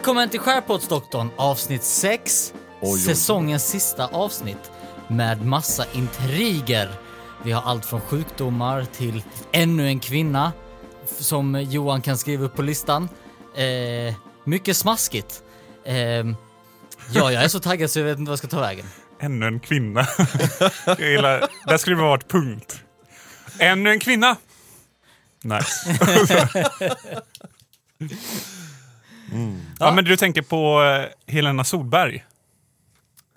Välkommen till Skärpoddsdoktorn avsnitt 6. oj. Säsongens sista avsnitt med massa intriger. Vi har allt från sjukdomar till ännu en kvinna som Johan kan skriva upp på listan. Eh, mycket smaskigt. Eh, ja, jag är så taggad så jag vet inte vad jag ska ta vägen. Ännu en kvinna. jag gillar, där skulle det varit punkt. Ännu en kvinna! Nice. ja, men du tänker på eh, Helena Solberg?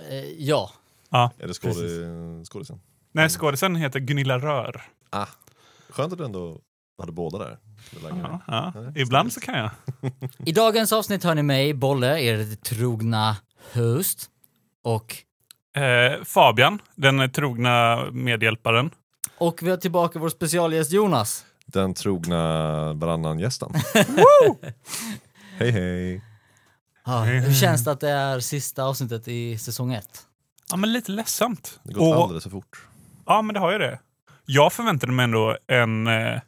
Eh, ja. Ja. Är det skådisen? Nej, skådisen heter Gunilla Rör. Ah, skönt att du ändå hade båda där. Ja, ja. Ibland så kan jag. I dagens avsnitt hör ni mig, Bolle, er trogna host. Och, Eh, Fabian, den trogna medhjälparen. och vi har tillbaka vår specialgäst Jonas. Den trogna varannan gästen. hej hej. Ja, hur känns det att det är sista avsnittet i säsong ett? Ja, men lite ledsamt. Det har gått Och- alldeles för fort. Ja, men det har ju det. Jag förväntade mig ändå en... Eh,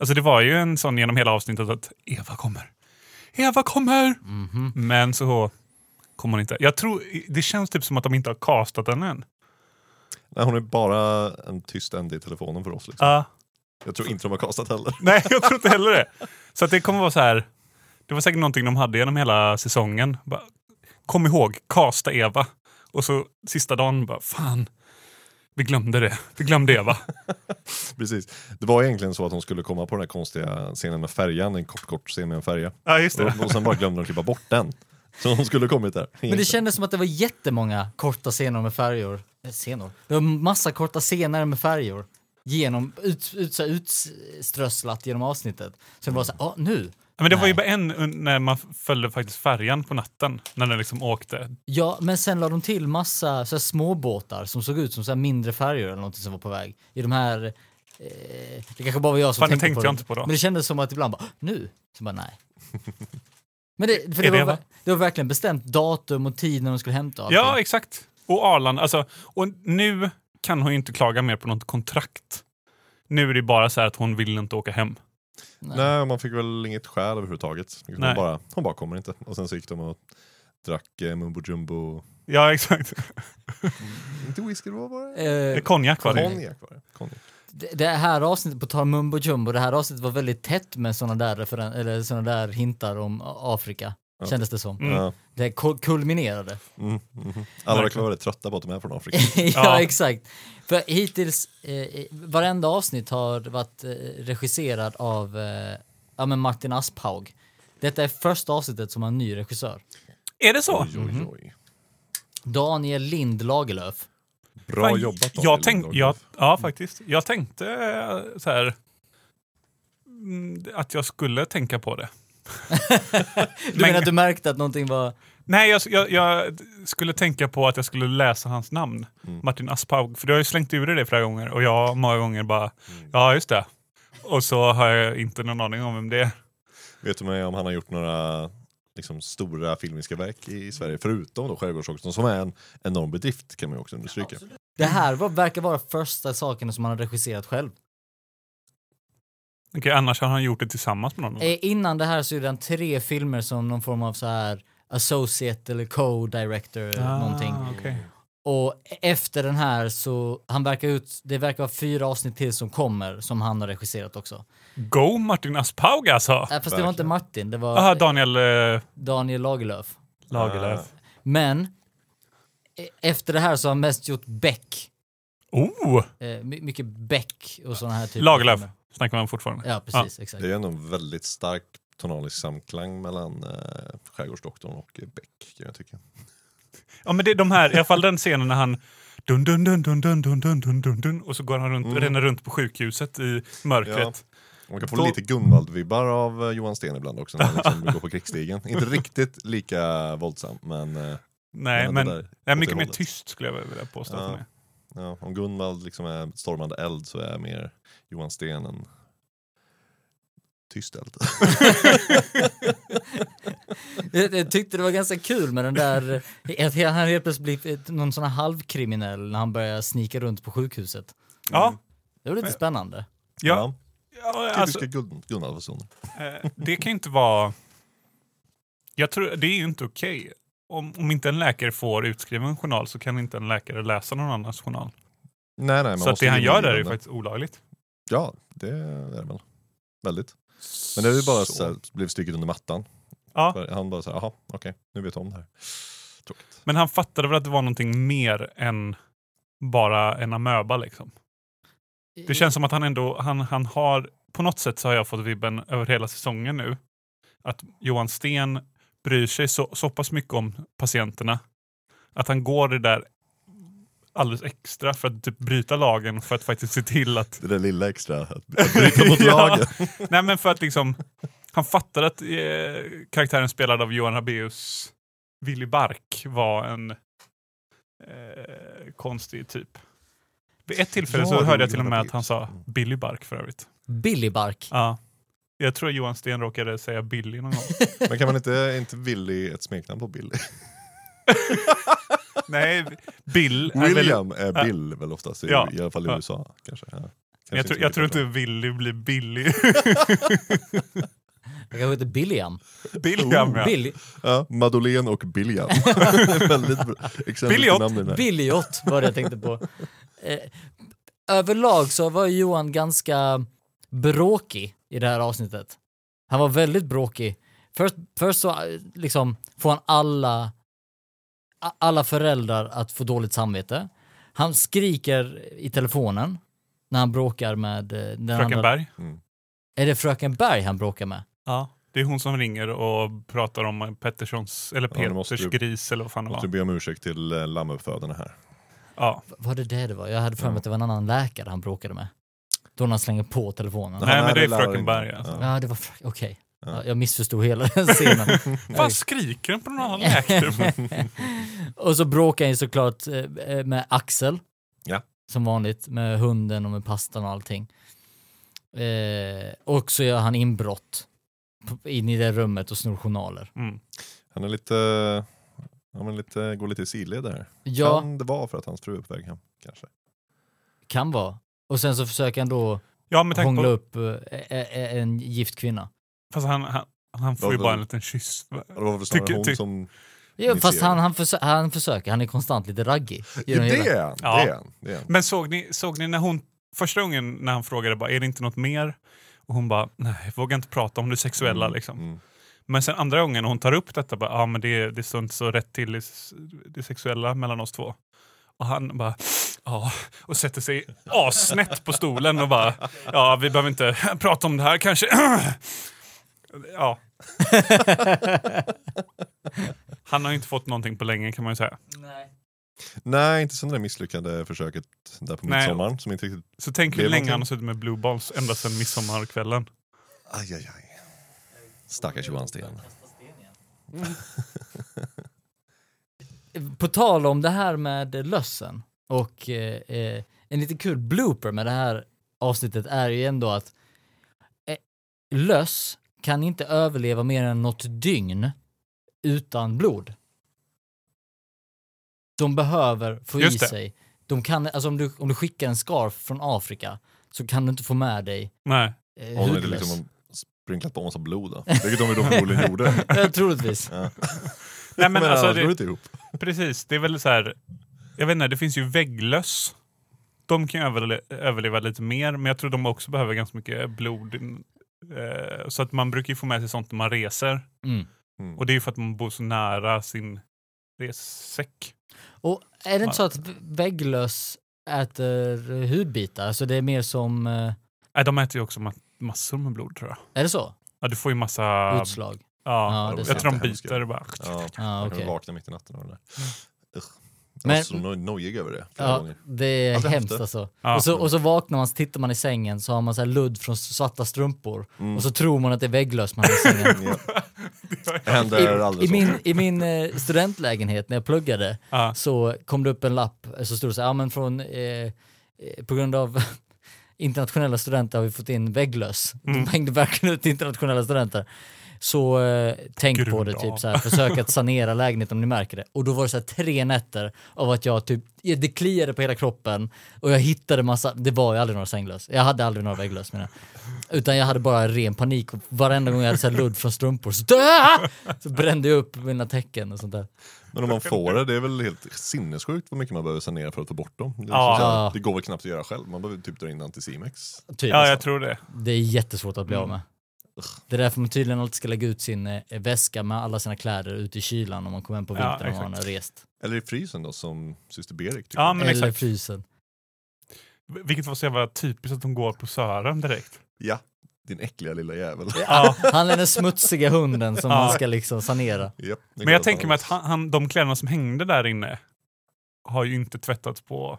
alltså det var ju en sån genom hela avsnittet att Eva kommer. Eva kommer! Mhm. Men så kommer hon inte. Jag tror, det känns typ som att de inte har castat den än. Nej, hon är bara en tyst ände i telefonen för oss. Liksom. Ja. Jag tror inte de har castat heller. nej, jag tror inte heller det. Så att det kommer vara så här. Det var säkert någonting de hade genom hela säsongen. Bara, kom ihåg, casta Eva. Och så sista dagen bara, fan. Vi glömde det. Vi glömde Eva. Precis. Det var egentligen så att hon skulle komma på den här konstiga scenen med färjan, en kort kort scen med en färja. Ja, just det. Och, och sen bara glömde de klippa bort den. Så hon skulle kommit där. Men det kändes som att det var jättemånga korta scener med färjor. Eh, Scener? Det var massa korta scener med färjor. Genom, ut, ut, så utströsslat genom avsnittet. Så det var så här, ah, nu. Men det var ju Nej. bara en när man följde faktiskt färjan på natten. När den liksom åkte. Ja, men sen la de till massa så här småbåtar som såg ut som så mindre färjor eller något som var på väg. I de här... Eh, det kanske bara var jag som Fan, det tänkte, tänkte på jag det. på då. Men det kändes som att ibland bara, nu? Så bara, nej. Men det, för det, det var, va? det var verkligen bestämt datum och tid när de skulle hämta allting. Ja, exakt. Och Arlanda, alltså, och nu kan hon ju inte klaga mer på något kontrakt. Nu är det bara så här att hon vill inte åka hem. Nej, man fick väl inget skäl överhuvudtaget. Liksom Nej. Hon, bara, hon bara kommer inte. Och sen så gick de och drack eh, mumbo jumbo. Ja, exakt. Inte whisky, vad var det? Eh, Konjak var det. Konjak var det. Konjak. det, det här avsnittet, på tal mumbo jumbo, det här avsnittet var väldigt tätt med såna där, referen- eller såna där hintar om Afrika. Kändes det som. Mm. Ja. Det kul- kulminerade. Mm, mhm. Alla verkar vara trötta på att de är från Afrika. ja, Ja. exakt. För hittills, eh, varenda avsnitt har varit eh, regisserad av eh, ja, men Martin Asphaug. Detta är första avsnittet som har en ny regissör. Är det så? Oj, oj, oj. Daniel Lind Lagerlöf. Bra Fan, jobbat jag Daniel tänk, Lindblad. jag, Ja, faktiskt. Jag tänkte eh, så här mm, att jag skulle tänka på det. Du menar att du märkte att någonting var... Nej, jag, jag, jag skulle tänka på att jag skulle läsa hans namn. Mm. Martin Aspaug. För du har ju slängt ur dig det flera gånger och jag många gånger bara, Mm. ja just det. Och så har jag inte någon aning om vem det är. Vet du med om han har gjort några liksom, stora filmiska verk i Sverige? Förutom då Skärgårdsdoktorn som är en enorm bedrift kan man ju också understryka. Det här var, verkar vara första saken som han har regisserat själv. Okej, annars har han gjort det tillsammans med någon. Eh, innan det här så gjorde han tre filmer som någon form av så här associate eller co-director Ah, någonting. okej. Och efter den här så, han verkar ut, det verkar vara fyra avsnitt till som kommer som han har regisserat också. Go Martin Aspaug alltså! Äh, fast det var inte Martin, det var Jaha, Daniel eh, Daniel Lagerlöf. Lagerlöf. Men eh, efter det här så har han mest gjort Beck. Oh! Eh, my- mycket Beck och sådana här typer Lagerlöf filmer. Snackar man fortfarande. Ja, precis. Exakt. Det är ändå en väldigt stark tonalisk samklang mellan eh, Skärgårdsdoktorn och eh, Beck kan jag tycka. Ja, men det är de här, i alla fall den scenen när han dun dun dun dun dun dun dun dun dun dun och så går han runt, Mm. ränner runt på sjukhuset i mörkret. Man kan få Då- lite Gunvald-vibbar av eh, Johan Sten ibland också när han liksom går på krigsstigen. Inte riktigt lika våldsam men, eh, Nej, ändå men där det är åt det mycket mer tyst skulle jag vilja påstå. Ja. ja, om Gunvald liksom är stormande eld så är mer Johan Sten en tyst eld. Jag, jag tyckte det var ganska kul med den där, att han helt plötsligt blir någon sån här halvkriminell när han börjar snika runt på sjukhuset. Ja, Det var lite spännande. ja. Ja, alltså, Typiska Gun- Gunnar-fasoner. eh, det kan ju inte vara... Jag tror, det är ju inte okej. Om, om inte en läkare får utskriven en journal så kan inte en läkare läsa någon annans journal. Nej, nej, man så det han gör där är ju faktiskt olagligt. Ja, det är det väl. Väldigt. Men det är ju bara Så. så här, blev stycket under mattan. Ja. För Han bara så här, jaha, okej, nu vet jag om det här. Tråkigt. Men han fattade väl att det var någonting mer än bara en amöba liksom. Det känns som att han ändå, han, han har, på något sätt så har jag fått vibben över hela säsongen nu. Att Johan Sten bryr sig så, så pass mycket om patienterna. Att han går det där alldeles extra för att typ bryta lagen för att faktiskt se till att... Det där lilla extra, att, att bryta mot Ja. lagen. Nej men för att liksom, han fattade att eh, karaktären spelad av Johan Rabaeus Willy Bark var en eh, konstig typ. Vid ett tillfälle Ja, så hörde jag till och med att han sa Billy Bark för övrigt. Billy Bark. Ja. Jag tror att Johan Sten råkade säga Billy någon gång. Men kan man inte, är inte Willy ett smeknamn på Billy? Nej, Bill är väl... William är Bill väl oftast, i, Ja. i alla fall i Ja. USA. Kanske. Ja. Kanske Jag, tror, jag tror inte Willy blir Billy. Jag kanske heter Billiam. Billiam ja. Billy, Ja, Madeleine och Billiam. Väldigt bra exempel Billiot. Billiot var det jag tänkte på. Eh, överlag så var Johan ganska bråkig i det här avsnittet. Han var väldigt bråkig. Först, först så eh, liksom får han alla, alla föräldrar att få dåligt samvete. Han skriker i telefonen när han bråkar med... eh, Den Fröken andra. Berg. Är det Fröken Berg han bråkar med? Ja. Det är hon som ringer och pratar om Petterssons, eller Ja, nu måste Peters du- gris eller vad fan det Måste var. be om ursäkt till eh, lammuppfödarna här. Ja. Var det det det var? Jag hade för mig Ja. att det var en annan läkare han bråkade med. Då när han slänger på telefonen. Ja. Nej men det är Fröken. Berg alltså. Ja. Ja, det var... fr- Okej. Ja. Ja, jag missförstod hela den scenen. Fan skriker på någon annan läkare? och så bråkar han ju såklart eh, med Axel. Ja. Som vanligt, med hunden och med pastan och allting. Eh, och så gör han inbrott in i det rummet och snor journaler. Mm. Han är lite, ja, men lite, går lite i sidled där. Ja, Kan det vara för att hans fru är på väg hem? Kanske. kan vara. Och sen så försöker han då Ja hångla på, upp eh, eh, eh, en gift kvinna. Fast han, han, han får ju bara en liten kyss. Det var väl snarare hon som... Ja, fast han, han, försö- han försöker, han är konstant lite raggig. det är han! Ja. Men såg ni, såg ni när hon, första gången när han frågade bara, är det inte något mer? Och hon bara, nej jag vågar inte prata om det sexuella Mm, liksom. mm. Men sen andra gången hon tar upp detta, bara, ja men det, det står inte så rätt till det sexuella mellan oss två. Och han bara, ja, och sätter sig assnett på stolen och bara, ja vi behöver inte prata om det här kanske. Ja. Han har ju inte fått någonting på länge kan man ju säga. Nej, inte sen det där misslyckade försöket där på Nej. midsommaren. Som inte riktigt... Så tänk hur länge någonting? han har suttit med blue balls ända sedan midsommarkvällen. Aj, aj, aj. Stackars Johan Sten. På tal om det här med lössen och eh, eh, en lite kul blooper med det här avsnittet är ju ändå att eh, löss kan inte överleva mer än något dygn utan blod. De behöver få i Just det. sig. De kan, alltså om du, om du skickar en scarf från Afrika så kan du inte få med dig Nej. eh, Om det hudlöss. liksom sprinklat på massa blod då. Vilket de ju då förmodligen gjorde. Ja, troligtvis. Ja. Nej men alltså, annars går det det, inte ihop. precis, det är väl så här. Jag vet inte, det finns ju vägglöss. De kan ju överle överleva lite mer, men jag tror de också behöver ganska mycket blod. Eh, så att man brukar ju få med sig sånt när man reser. Mm. Mm. Och det är ju för att man bor så nära sin ressäck. Och är det inte så att vägglöss äter hudbitar? Alltså det är mer som, eh, Nej, de äter ju också ma massor med blod tror jag. är det så? Ja, du får ju massa... Utslag? Ja, Ja, jag tror de biter bara. Ja, Ja, kan vakna mitt i natten av det där. Usch. Jag Men- var så noj- nojig över det flera Ja, gånger. det är haft hemskt det. alltså. Ja. Och, så, och så vaknar man, så tittar man i sängen så har man så här ludd från svarta strumpor. Mm. Och så tror man att det är vägglöss man har i sängen. Ja. Det händer I, aldrig i, så. min, I min eh, studentlägenhet när jag pluggade Ja. så kom det upp en lapp, eh, så stod det så här, ja men från, eh, eh, på grund av internationella studenter har vi fått in vägglöss. Mm. De hängde verkligen ut internationella studenter. Så eh, tänk på Grunda det, typ av. så här, försök att sanera lägenheten om ni märker det. Och då var det så här tre nätter av att jag typ, det kliade på hela kroppen och jag hittade massa, det var ju aldrig några sänglöss, jag hade aldrig några vägglöss menar. Utan jag hade bara ren panik och varenda gång jag hade så här ludd från strumpor så, så brände jag upp mina tecken och sånt där. Men om man får det, det är väl helt sinnessjukt vad mycket man behöver sanera för att få bort dem. Det, Ja. så här, det går väl knappt att göra själv, man behöver typ dra in Anticimex. Typ. Ja, jag tror det. Det är jättesvårt att bli av Mm. med. Det är därför man tydligen alltid ska lägga ut sin eh, väska med alla sina kläder ute i kylan om man kommer hem på Ja, vintern och man har rest. Eller i frysen då, som syster Berit. tycker Ja, jag. men Eller exakt. frysen. Vilket var så jävla typiskt att de går på Sören direkt. ja, din äckliga lilla jävel. Ja. Han är den smutsiga hunden som Ja. man ska liksom sanera. Det Men jag tänker mig att han. han, han, de kläderna som hängde där inne har ju inte tvättats på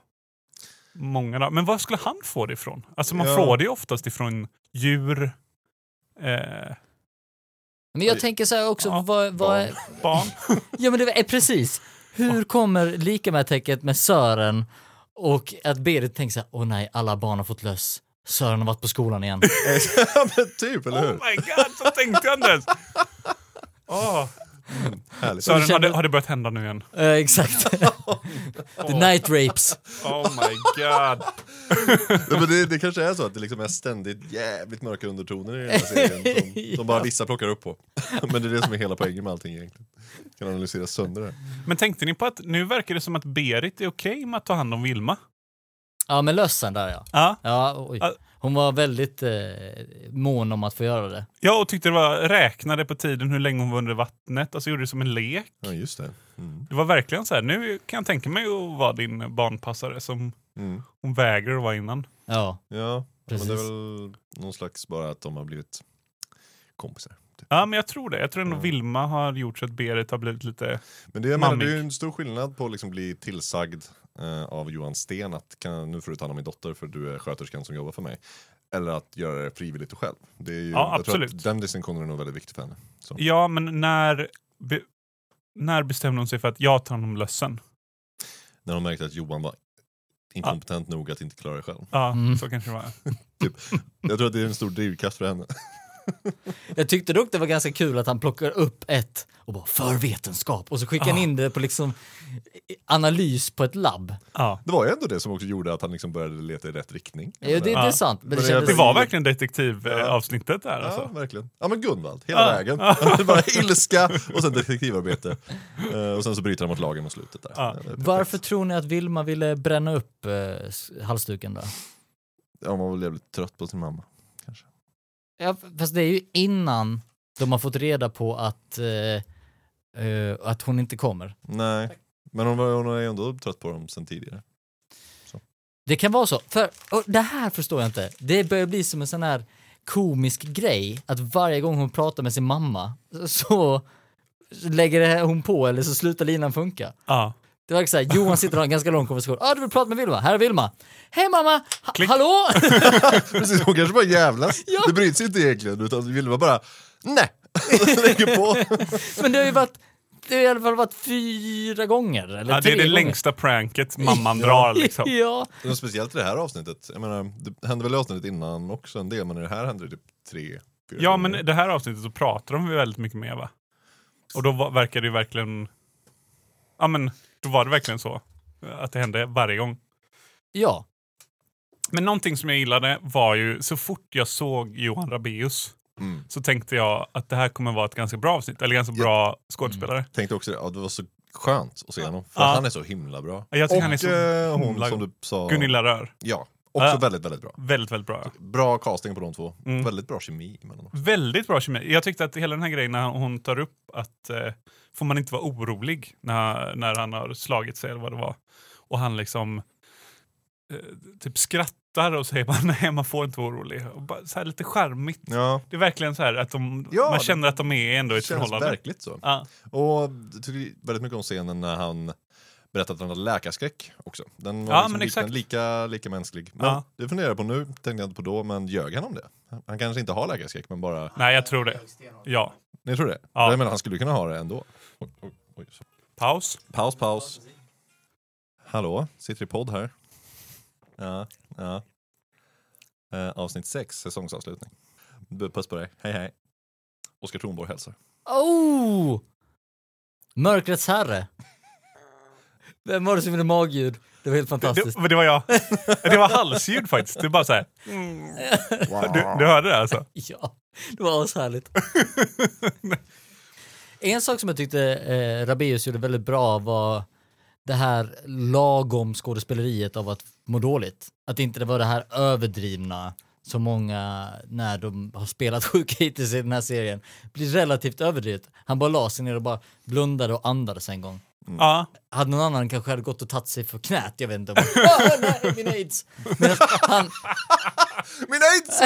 många dagar. Men var skulle han få det ifrån? Alltså man Ja. får det ju oftast ifrån djur, eh, Men jag tänker så här också, Ja, vad, vad, barn. ja men det är precis. Hur kommer lika med tecket med Sören och att Berit tänker så här, åh nej, alla barn har fått löss. Sören har varit på skolan igen. ja, men typ, eller Oh hur? my god, så tänkte jag inte ens! Åh. Härligt. Sören, har känner- det, har det börjat hända nu igen? Eh, exakt. The night rapes. Oh my god. Ja, men det, det kanske är så att det liksom är ständigt jävligt mörka undertoner i den här serien som, som bara vissa plockar upp på. Men det är det som är hela poängen med allting egentligen. Kan analysera sönder det. Men tänkte ni på att nu verkar det som att Berit är okej med att ta hand om Vilma? Ja, med lössen där ja. Ja. Ja, oj. Hon var väldigt eh, mån om att få göra det. Ja, och tyckte det var, räknade på tiden hur länge hon var under vattnet, alltså gjorde det som en lek. Ja, just det. Mm. Det var verkligen så här, nu kan jag tänka mig att vara din barnpassare som Mm. hon vägrar att vara innan. Ja, Ja, Precis. men det är väl någon slags bara att de har blivit kompisar. Typ. Ja, men jag tror det. Jag tror ändå Mm. Vilma har gjort så att Berit har blivit lite... Men det, Mammig. det är ju en stor skillnad på att liksom bli tillsagd eh, av Johan Sten att kan, nu får du ta hand om min dotter för du är sköterskan som jobbar för mig. Eller att göra det frivilligt och själv. Det är ju, Ja, jag tror att absolut. den distinktionen är nog väldigt viktig för henne. Så. Ja, men när, be, när bestämde hon sig för att jag tar hand om lössen? När hon märkte att Johan var inkompetent nog att inte klara det själv. Ja, Mm. så kanske det var. Jag tror att det är en stor drivkraft för henne. Jag tyckte dock det var ganska kul att han plockar upp ett och bara för vetenskap och så skickar han Ah. in det på liksom analys på ett labb. Ja. Det var ju ändå det som också gjorde att han liksom började leta i rätt riktning. Ja, det, det är Ja. sant. Men det, Men Det var verkligen detektivavsnittet Ja. avsnittet där Ja, alltså. verkligen. Ja men Gunvald, hela Ja. vägen. Bara ilska och sen detektivarbete. Eh, och sen så bryter han mot lagen mot slutet där. Ja. Perfekt. Varför tror ni att Vilma ville bränna upp eh, halsduken då? Ja, man var väl jävligt trött på sin mamma. Ja, fast det är ju innan de har fått reda på att, eh, eh, att hon inte kommer. Nej, men hon, var, hon är ju ändå trött på dem sen tidigare. Det kan vara så. För och det här förstår jag inte. Det börjar bli som en sån här komisk grej att varje gång hon pratar med sin mamma så lägger hon på eller så slutar linan funka. Ja. Det var så här, Johan sitter och har en ganska lång konversation. Ja, ah, du vill prata med Vilma? Här är Vilma. Hej mamma! Ha- Klick. hallå! Precis, hon kanske bara jävlas. Ja. Det bryts inte egentligen, utan Vilma bara nej. Lägger på. Men det har ju varit, det har i alla fall varit fyra gånger. Eller Ja, det är det gånger. längsta pranket mamman drar liksom. ja. Men speciellt i det här avsnittet. Jag menar, det hände väl i avsnittet innan också en del, men i det här hände det typ tre, fyra Ja, gånger. men det här avsnittet så pratar de ju väldigt mycket med Eva. Och då verkar det ju verkligen... Ja, men då var det verkligen så. Att det hände varje gång. Ja. Men någonting som jag gillade var ju, så fort jag såg Johan Rabaeus Mm. så tänkte jag att det här kommer vara ett ganska bra avsnitt, eller ganska bra skådespelare. Tänkte också det, ja, det var så skönt att se honom. För Ja. han är så himla bra. Jag tycker och han är så eh, hon himla- som du sa, Gunilla Rör. Ja, också Ja. väldigt, väldigt bra. Väldigt, väldigt bra. Bra casting på de två. Mm. Väldigt bra kemi mellan dem. Väldigt bra kemi. Jag tyckte att hela den här grejen när hon tar upp att eh, får man inte vara orolig när, när han har slagit sig eller vad det var. Och han liksom eh, typ skrattar och säger bara nej man får inte vara orolig. Och bara, så här lite charmigt. Ja, Det är verkligen så här att de, Ja, man känner att de är ändå i ett förhållande. verkligt så. Ja. Och jag tycker väldigt mycket om scenen när han berättar att han hade läkarskräck också. Den var Ja, liksom exakt. lika, lika mänsklig. Men Ja. det funderar jag på nu, tänkte jag inte på då, men ljög han om det? Han kanske inte har läkarskräck, men bara... Nej jag tror det. Ja. Ni tror det? Ja. Jag menar, han skulle kunna ha det ändå. Oj, oj, oj, så. Paus. Paus, paus. Hallå, sitter i podd här. Ja, ja. Eh, avsnitt 6, säsongsavslutning. Puss på dig, hej hej. Oskar Thornborg hälsar. Oh! Mörkrets herre. Vem var det som gjorde magljud? Det var helt Det, fantastiskt. men det var jag. Det var halsljud faktiskt. Det är bara så här. Du, du hörde det alltså? Ja, det var ashärligt. en sak som jag tyckte eh, Rabeus gjorde väldigt bra var det här lagom skådespeleriet av att må dåligt. Att inte det var det här överdrivna som många, när de har spelat sjuka hittills i den här serien, blir relativt överdrivet. Han bara la sig ner och bara blundade och andades en gång. Ja. Hade någon annan kanske hade gått och tagit sig för knät, jag vet inte. Bara, "Ah, nej, min aids! Men han, Min aids!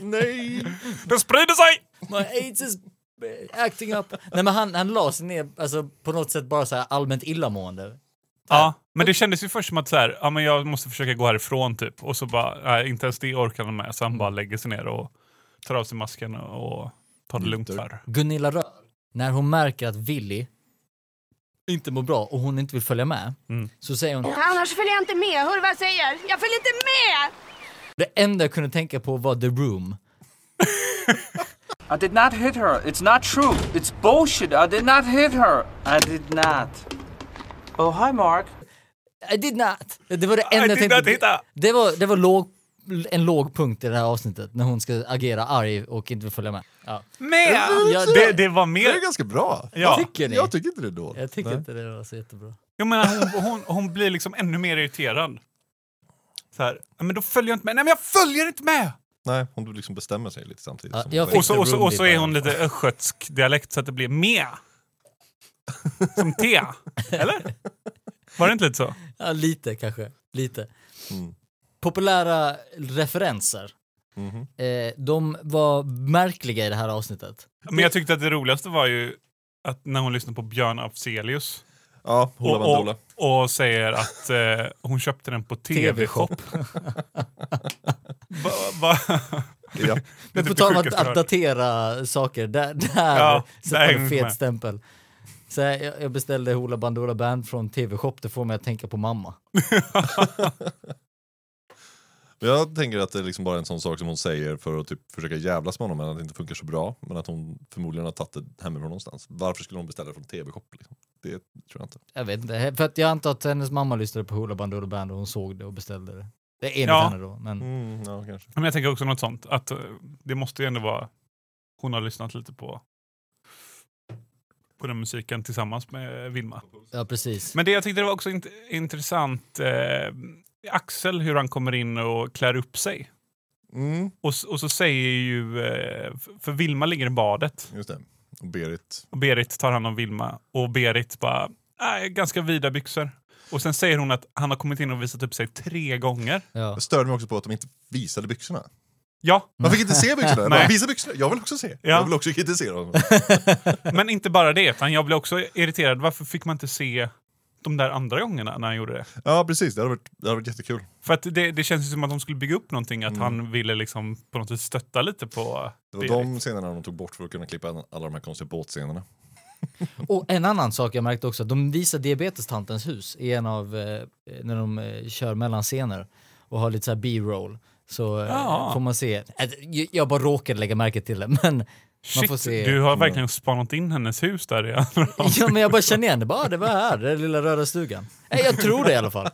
Nej! Det sprider sig! My aids is acting up. Nej men han, han la sig ner, alltså på något sätt bara så här allmänt illamående. Ja, men det kändes ju först som att så här, ja, men jag måste försöka gå härifrån typ. Och så bara, nej, inte ens det orkar han med. Så han bara lägger sig ner och tar av sig masken och tar det lugnt för. Gunilla Rör, när hon märker att Willy inte mår bra och hon inte vill följa med, Mm. så säger hon Annars följer jag inte med. Hör du vad jag säger? Jag följer inte med! det enda jag kunde tänka på var The Room. I did not hit her. It's not true. It's bullshit. I did not hit her. I did not. Oh, hi, Mark. I did not! Det var det enda I jag did tänkte. not hit her. Det var, det var låg, en låg punkt i det här avsnittet, när hon ska agera arg och inte vill följa med. Ja. Med! Ja, Det, det var Det mer... är ganska bra. Ja. Tycker ni? Jag tycker inte det är dåligt. Jag tycker Nej. inte det var så jättebra. Jag menar, hon, hon, hon blir liksom ännu mer irriterad. Så här, "Ja, men då följer jag inte med. Nej men jag följer inte med! Nej, hon liksom bestämmer sig lite samtidigt. Ja, Och så, och så, och så är hon lite östgötsk dialekt så att det blir med. Som te. Eller? Var det inte lite så? Ja, lite kanske. Lite. Mm. Populära referenser. Mhm. Eh, de var märkliga i det här avsnittet. Men jag tyckte att det roligaste var ju att när hon lyssnade på Björn Afzelius Ja, Hoola och, och, och säger att eh, hon köpte den på TV-shop. Va, va? Ja. Men på tal om att, att datera saker, där, där Ja, sätter en fet med. stämpel. Så här, jag, jag beställde Hoola Bandoola Band från TV-shop, det får mig att tänka på mamma. Jag tänker att det är liksom bara en sån sak som hon säger för att typ försöka jävlas med honom men att det inte funkar så bra. Men att hon förmodligen har tagit det hemifrån någonstans. Varför skulle hon beställa det från TV-shop? Liksom? Det tror jag inte. Jag vet inte, för att jag antar att hennes mamma lyssnade på Hoola Bandoola Band och hon såg det och beställde det. Det är enligt Ja. henne då, men Mm, ja, kanske. Men jag tänker också något sånt, att eh, det måste ju ändå vara... Hon har lyssnat lite på, på den musiken tillsammans med Vilma. ja precis. Men det jag tyckte det var också int intressant, eh, Axel hur han kommer in och klär upp sig. Mm, Och, och så säger ju, eh, för Vilma ligger i badet just det. Och Berit. och Berit tar hand om Vilma och Berit bara, äh, ganska vida byxor. Och sen säger hon att han har kommit in och visat upp sig tre gånger. Ja. Jag störde mig också på att de inte visade byxorna. Ja, Man fick inte se byxorna. Nej. Visa byxorna! Jag vill också se. Ja. Jag vill också kritisera honom. men inte bara det, utan jag blev också irriterad. Varför fick man inte se de där andra gångerna när han gjorde det? Ja precis, det hade varit, det hade varit jättekul. För att det, det känns ju som att de skulle bygga upp någonting, att Mm. han ville liksom på något sätt stötta lite på Det var Berit. de scenerna de tog bort för att kunna klippa alla de här konstiga båtscenerna. Och en annan sak jag märkte också, de visar diabetestantens hus i en av, eh, när de eh, kör mellan scener och har lite så här B-roll. Så eh, Ja. får man se, äh, jag- bara råkade lägga märke till det, men man Shit, får se. du har verkligen spanat in hennes hus där i Ja men jag bara känner igen det, bara, "Ah, det var här, den lilla röda stugan. Nej, jag tror det i alla fall.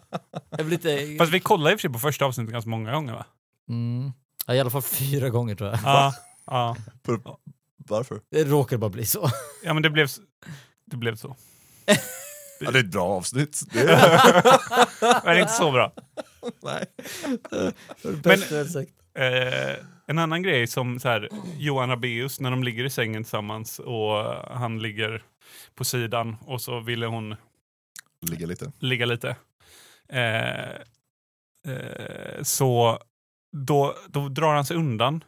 Jag blir lite, Fast vi kollade i och för sig på första avsnittet ganska många gånger va? mm, ja, i alla fall fyra gånger tror jag. Ja, ja. För, varför? Det råkade bara bli så. ja men det blev, det blev så. Ja, det är ett bra avsnitt. Det är, Men inte så bra. nej. Sagt. Eh, en annan grej som så här, Johan Rabaeus när de ligger i sängen tillsammans och han ligger på sidan och så ville hon Ligga lite. ligga lite. Eh, eh, så då, då drar han sig undan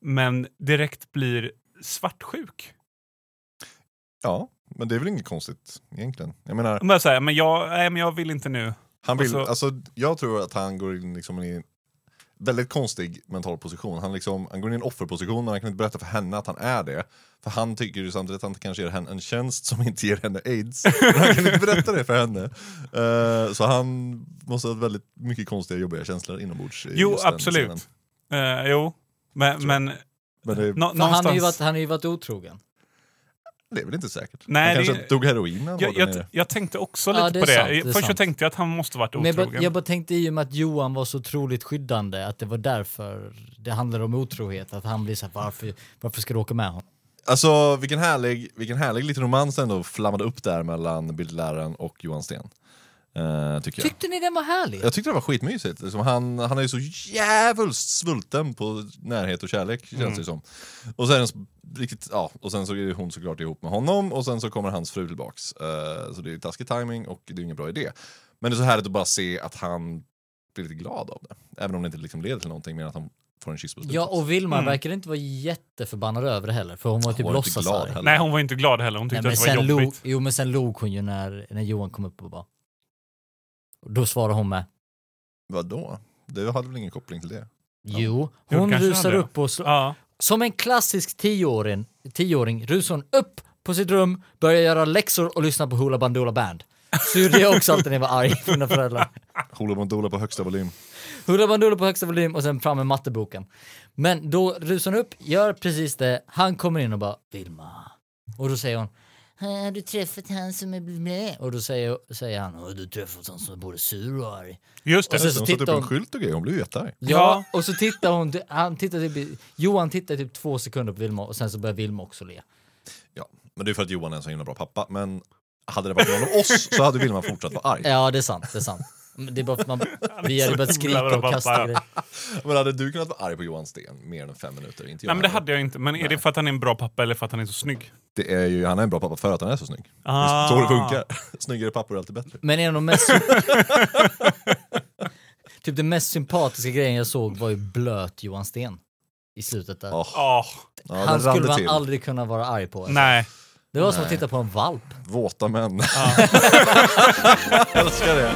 men direkt blir svartsjuk. Ja, men det är väl inget konstigt egentligen. Jag menar, Och så här, men jag, nej, men jag vill inte nu. han vill, Och så- alltså, jag tror att han går in liksom i en väldigt konstig mental position. Han, liksom, han går in i en offerposition men han kan inte berätta för henne att han är det. För han tycker ju samtidigt att han kanske ger henne en tjänst som inte ger henne aids. Men han kan inte berätta det för henne. Eh, så han måste ha väldigt mycket konstiga jobbiga känslor inombords. Jo, absolut. Eh, jo, men, men Men det, Nå- han, har ju varit, han har ju varit otrogen. Det är väl inte säkert. Nej, han det- kanske tog heroin Jag, jag, jag tänkte också Ja, lite det är på det. sant, det Först sant. tänkte jag att han måste varit Men jag, otrogen. bara, jag bara tänkte i och med att Johan var så otroligt skyddande, att det var därför det handlade om otrohet. Att han blir såhär, varför, varför ska du åka med honom? Alltså vilken härlig, vilken härlig liten romans ändå flammade upp där mellan bildläraren och Johan Sten. Eh, tycker jag. Tyckte ni den var härlig? Jag tyckte det var skitmysigt. Liksom han, han är ju så jävligt svulten på närhet och kärlek känns det som. Och sen, riktigt, ja, och sen så är hon såklart ihop med honom och sen så kommer hans fru tillbaks. Eh, så det är taskig timing och det är ingen bra idé. Men det är så härligt att bara se att han blir lite glad av det. Även om det inte liksom leder till någonting mer än att han får en kyss på slutet. Ja, och Vilma Mm. verkade inte vara jätteförbannad över det heller, för hon var typ var inte glad låtsasarg. heller. Nej, hon var inte glad heller. Hon Nej, tyckte men att det var sen log, jobbigt. jo, men sen log hon ju när, när Johan kom upp och bara... Och då svarade hon med, Vadå? Det hade väl ingen koppling till det? jo, Jo, hon kanske rusar hade. upp och slår... Ja. Som en klassisk tioåring, tioåring rusar hon upp på sitt rum, börjar göra läxor och lyssna på Hoola Bandoola Band. Så gjorde jag också alltid när jag var arg på mina föräldrar. Hoola Bandoola på högsta volym. Hoola Bandoola på högsta volym och sen fram med matteboken. Men då rusar hon upp, gör precis det, han kommer in och bara Vilma. Och då säger hon har du träffat han som är med? Och då säger, säger han, har du träffat han som är både sur och arg? Just det. Och sen så upp tittar en hon, skylt och grejer, hon blev ju jättearg. ja, och så tittar hon, han tittar typ, Johan tittar typ två sekunder på Vilma och sen så börjar Vilma också le. Ja, men det är för att Johan är en så himla bra pappa. Men hade det varit någon av oss så hade Vilma fortsatt vara arg. Ja, det är sant, det är sant. Men Det är bara för att man, vi hade börjat himla skrika och kasta grejer. Men hade du kunnat vara arg på Johan Sten mer än fem minuter? Inte jag Nej, men det hade jag inte. Men är det för att han är en bra pappa eller för att han är så snygg? det är ju, han är en bra pappa för att han är så snygg. Det Ah. är så det funkar. Snyggare pappor är alltid bättre. Men en av de mest... typ den mest sympatiska grejen jag såg var ju blöt Johan Sten. I slutet där. Ja, ja, Han rann skulle man till. aldrig kunna vara arg på. Alltså. nej. Det var som att Nej. titta på en valp. Våta män. Ja. Jag älskar det.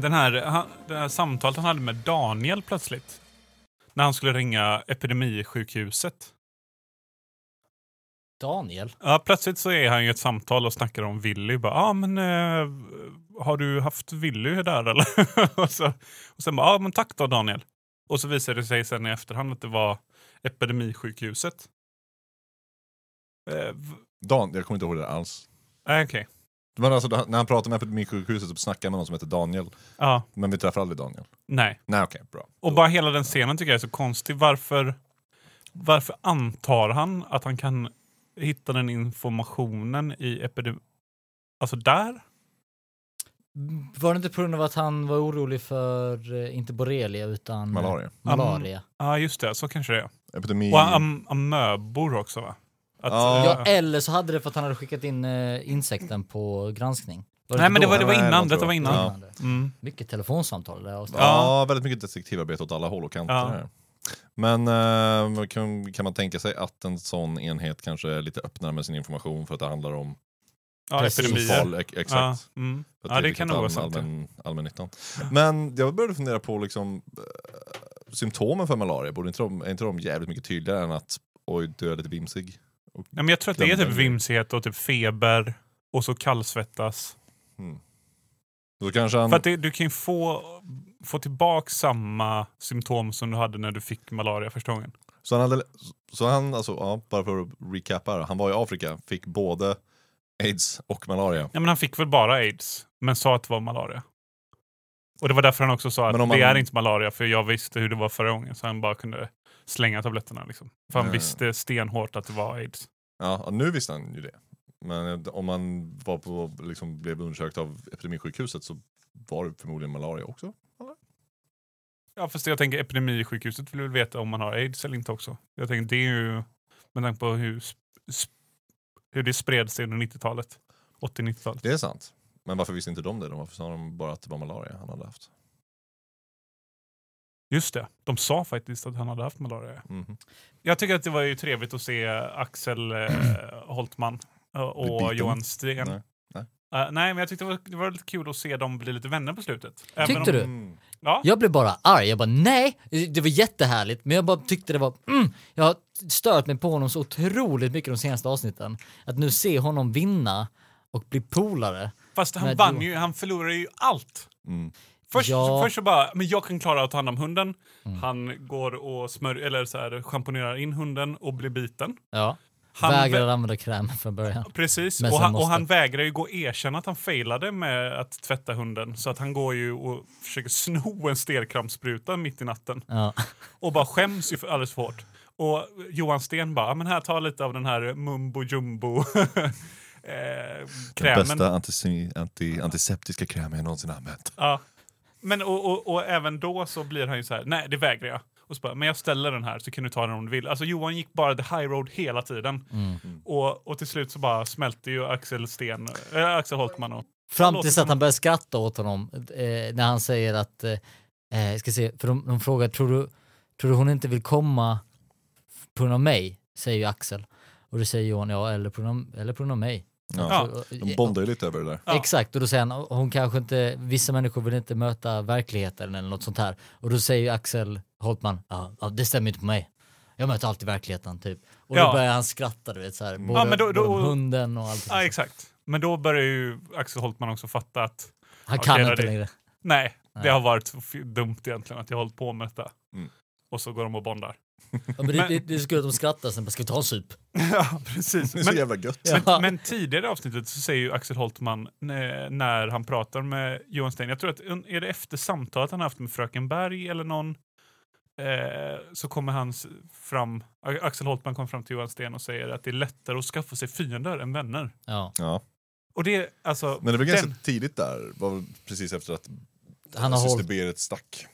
Den här, han, det här samtalet han hade med Daniel plötsligt. När han skulle ringa epidemisjukhuset. Daniel? Ja, plötsligt så är han ju i ett samtal och snackar om Willy. Ja, ah, men eh, har du haft Willy där eller? och, så, och sen bara, ja ah, men tack då Daniel. Och så visar det sig sen i efterhand att det var epidemisjukhuset. Eh, Dan, jag kommer inte ihåg det alls. Okej. Men alltså, när han pratar med Epidemisjukhuset så snackar han med någon som heter Daniel. Ja, Men vi träffar aldrig Daniel. nej. Nej okej, bra. Och bara hela den scenen tycker jag är så konstig. Varför, varför antar han att han kan hitta den informationen i epidemi... Alltså där? Var det inte på grund av att han var orolig för, eh, inte borrelia, utan... Malaria. Malaria. Ja, just det. Så kanske det är. Epidemi... Och am amöbor också va? Att, Ja. Ja, eller så hade det för att han hade skickat in eh, insekten på granskning. Var Nej inte men det var, det var Nej, innan. Detta var innan. Ja. Mm. Mycket telefonsamtal där. Och Ja, väldigt mycket detektivarbete åt alla håll och kanter. Ja. här. Men eh, kan, kan man tänka sig att en sån enhet kanske är lite öppnare med sin information för att det handlar om Ja, epidemier. fall, ex- Ja, exakt. mm. Ja, det är kan nog vara sant. ja. allmän, allmännyttan. Men jag började fundera på liksom, eh, symptomen för malaria. Borde inte de, är inte de jävligt mycket tydligare än att oj, du är lite vimsig? Och, Nej, men jag tror att det är typ vimsighet och typ feber och så kallsvettas. hmm. Så kanske han... För att det, du kan ju få, få tillbaka samma symptom som du hade när du fick malaria första gången. Så han, hade, så han alltså, ja, bara för att recappa, här, han var i Afrika, fick både aids och malaria. Ja, men han fick väl bara aids, men sa att det var malaria. Och det var därför han också sa att det man- är inte malaria, för jag visste hur det var förra gången. Så han bara kunde slänga tabletterna. Liksom. För han Ja. visste stenhårt att det var aids. Ja, nu visste han ju det. Men om man var på, liksom, blev undersökt av epidemisjukhuset så var det förmodligen malaria också. Ja, fast jag tänker epidemisjukhuset vill väl veta om man har aids eller inte också. Jag tänker det är ju med tanke på hur, hur det spred sig under 90-talet. 80-90-talet. Det är sant. Men varför visste inte de det? då? Varför sa de bara att det var malaria han hade haft? Just det, de sa faktiskt att han hade haft malaria. Mhm. Jag tycker att det var ju trevligt att se Axel eh, Holtman eh, och. Johan Sten. Nej, nej. Eh, nej, men jag tyckte det var, det var lite kul att se dem bli lite vänner på slutet. Även Tyckte om, du? Ja. Jag blev bara arg. Jag bara nej, det var jättehärligt, men jag bara tyckte det var, mm, jag har stört mig på honom så otroligt mycket de senaste avsnitten. Att nu se honom vinna och bli polare. Fast han vann ju, han förlorade ju allt. Först, Ja. först så bara, men jag kan klara att ta hand om hunden. Mm. Han går och smör, eller så här, schamponerar in hunden och blir biten. Ja. Han Vägrar vä- använda kräm från början. Precis, och han, måste- och han vägrar ju gå och erkänna att han failade med att tvätta hunden. Så att han går ju och försöker sno en stelkrampsspruta mitt i natten. Ja. Och bara skäms ju för alldeles för hårt. Och Johan Sten bara, "Ja, men här, ta lite av den här mumbo jumbo eh, Den krämen. bästa antise- anti, antiseptiska krämen jag någonsin använt. Ja. Men och, och, och även då så blir han ju så här, nej det vägrar jag. Och så bara, men jag ställer den här så kan du ta den om du vill. Alltså Johan gick bara the high road hela tiden. Mm. Och, och till slut så bara smälte ju Axel Sten, äh, Axel Holtman och... Fram tills att han börjar skratta åt honom eh, när han säger att, eh, eh, ska se, för de, de frågar, tror du, tror du hon inte vill komma på grund av mig? Säger ju Axel. Och då säger Johan, ja eller på grund av, eller på grund av mig. Ja. De bondar ju lite över det där. Ja. Exakt, och då säger han, hon kanske inte, vissa människor vill inte möta verkligheten eller något sånt här. Och då säger Axel Holtman, ja, det stämmer inte på mig. Jag möter alltid verkligheten typ. Och Ja. då börjar han skratta du vet så här, både, Ja, men då- då- både hunden och allt. Ja, exakt. Men då börjar ju Axel Holtman också fatta att han kan inte det- längre. nej, det Nej. har varit dumt egentligen att jag har hållit på med detta. Mm. Och så går de och bondar. Ja, men det, det, det är så kul att de skrattar sen bara, ska vi ta en sup? ja, precis. Är så Men, jävla gött. Ja. men, men tidigare i avsnittet så säger ju Axel Holtman när, när han pratar med Johan Sten, jag tror att är det efter samtalet han haft med Fröken Berg eller någon, eh, så kommer han fram, Axel Holtman kommer fram till Johan Sten och säger att det är lättare att skaffa sig fiender än vänner. Ja. Ja. Och det alltså... Men det var ganska den- tidigt där, var precis efter att Han har syster hållit, Berit stack.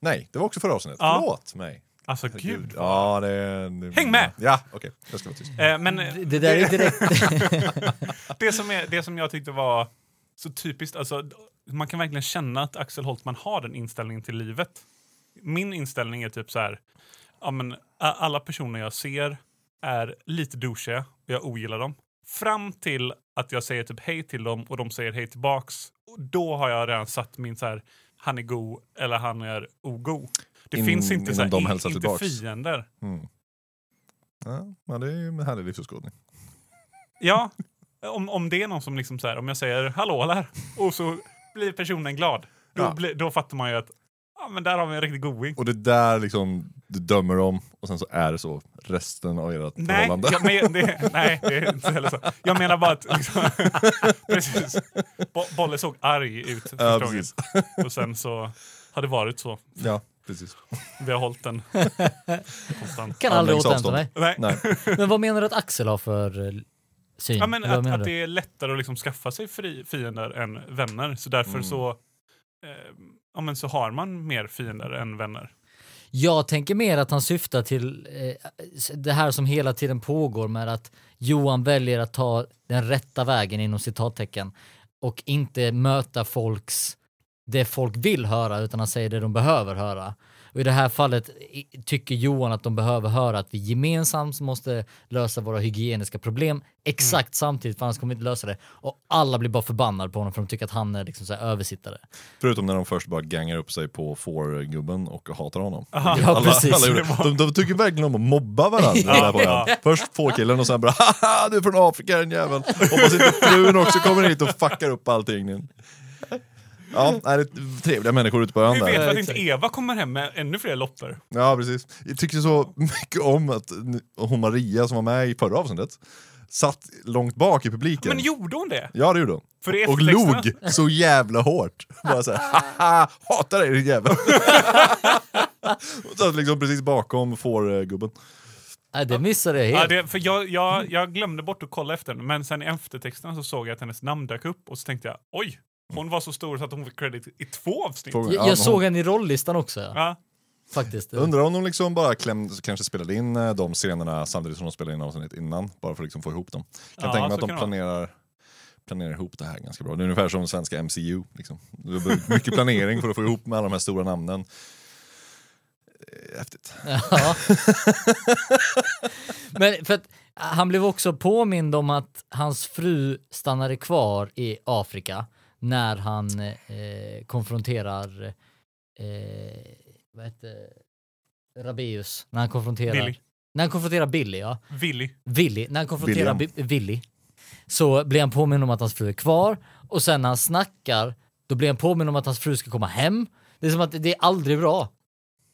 Nej, det var också förra avsnittet. Ja. Förlåt mig. Alltså Herregud. gud. Ja, det, det... Häng med! Ja, okej. Jag ska vara tyst. Eh, men det, det där är direkt, det, som är, det som jag tyckte var så typiskt, alltså, man kan verkligen känna att Axel Holtman har den inställningen till livet. Min inställning är typ så här, ja, men, alla personer jag ser är lite douchiga och jag ogillar dem. Fram till att jag säger typ hej till dem och de säger hej tillbaks. Och då har jag redan satt min så här, han är god eller han är ogod. Det In- finns inte, så här, de i- hälsar inte fiender. Mm. Ja, men det är ju en härlig livsåskådning. Ja, om, om det är någon som liksom så här, om jag säger hallå där och så blir personen glad. Då, Ja. blir- då fattar man ju att ja, men där har vi en riktig goding. Och det där liksom, du dömer dem och sen så är det så resten av ert Nej, förhållande. jag men, det, nej, det är inte heller så. Jag menar bara att... Liksom, precis. Bo, Bolle såg arg ut första Ja, precis. Och sen så har det varit så. Ja, precis. Vi har hållit den konstant. kan aldrig återhämta mig. Nej. Nej. Men vad menar du att Axel har för eh, syn? Ja, men att, att det är lättare att liksom skaffa sig fri, fiender än vänner. Så därför Mm. så, eh, ja, men så har man mer fiender än vänner. Jag tänker mer att han syftar till eh, det här som hela tiden pågår med att Johan väljer att ta den rätta vägen inom citattecken och inte möta folks, det folk vill höra utan han säger det de behöver höra. Och i det här fallet tycker Johan att de behöver höra att vi gemensamt måste lösa våra hygieniska problem exakt samtidigt för annars kommer vi inte lösa det. Och alla blir bara förbannade på honom för de tycker att han är liksom så här översittare. Förutom när de först bara gangar upp sig på får-gubben och hatar honom. Aha. Ja, alla, precis. alla de, de tycker verkligen om att mobba varandra. där på Ja. den. Först fårkillen och sen bara haha du är från Afrika din jävel. Hoppas inte frun också kommer hit och fuckar upp allting. Ja, det är trevliga människor ute på ön Hur vet vi där. att inte Eva kommer hem med ännu fler lotter? Ja, precis. Jag tyckte så mycket om att hon Maria som var med i förra avsnittet satt långt bak i publiken. Men gjorde hon det? Ja, det gjorde hon. För i Och log så jävla hårt. Bara såhär, haha, hatar dig din jävel. Och satt liksom precis bakom fårgubben. Nej, det missade jag Ja, helt. det, för jag, jag, jag glömde bort att kolla efter den, men sen i eftertexterna så såg jag att hennes namn dök upp och så tänkte jag oj, hon var så stor så att hon fick credit i två avsnitt. Två. Jag, jag såg hon- henne i rolllistan också. Ja. Ja. Faktiskt. Undrar om de liksom bara klämde, kanske spelade in eh, de scenerna samtidigt som de spelade in avsnittet innan, bara för att liksom få ihop dem. Kan Ja, tänka mig att de vara. planerar, planerar ihop det här ganska bra. Det är ungefär som svenska MCU. Liksom. Det behövs mycket planering för att få ihop med alla de här stora namnen. Eh, Häftigt. Ja. Men för att han blev också påmind om att hans fru stannade kvar i Afrika när han eh, konfronterar eh, vad heter Rabeus, när han konfronterar Billy. När han konfronterar Billy, ja. Willy. Willy, när han konfronterar William. Bi- Willy så blir han påminn om att hans fru är kvar och sen när han snackar då blir han påminn om att hans fru ska komma hem. Det är som att det är aldrig bra.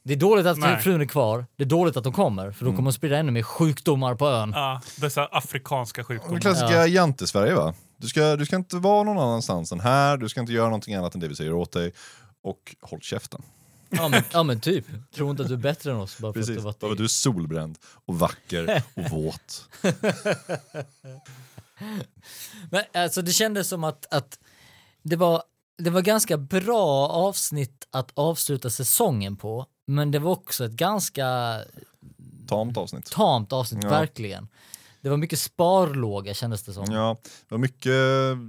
Det är dåligt att Nej. frun är kvar, det är dåligt att de kommer för då kommer de sprida ännu mer sjukdomar på ön. Ja, dessa afrikanska Det sjukdomar. klassiska jante-Sverige va? Du ska, du ska inte vara någon annanstans än här, du ska inte göra någonting annat än det vi säger åt dig. Och håll käften. Ja men, ja men typ, tro inte att du är bättre än oss bara för Precis. att du att du är solbränd och vacker och våt. Men alltså det kändes som att, att det, var, det var ganska bra avsnitt att avsluta säsongen på, men det var också ett ganska Tamt avsnitt. tamt avsnitt, Ja. verkligen. Det var mycket sparlåga kändes det som. Ja, det var mycket,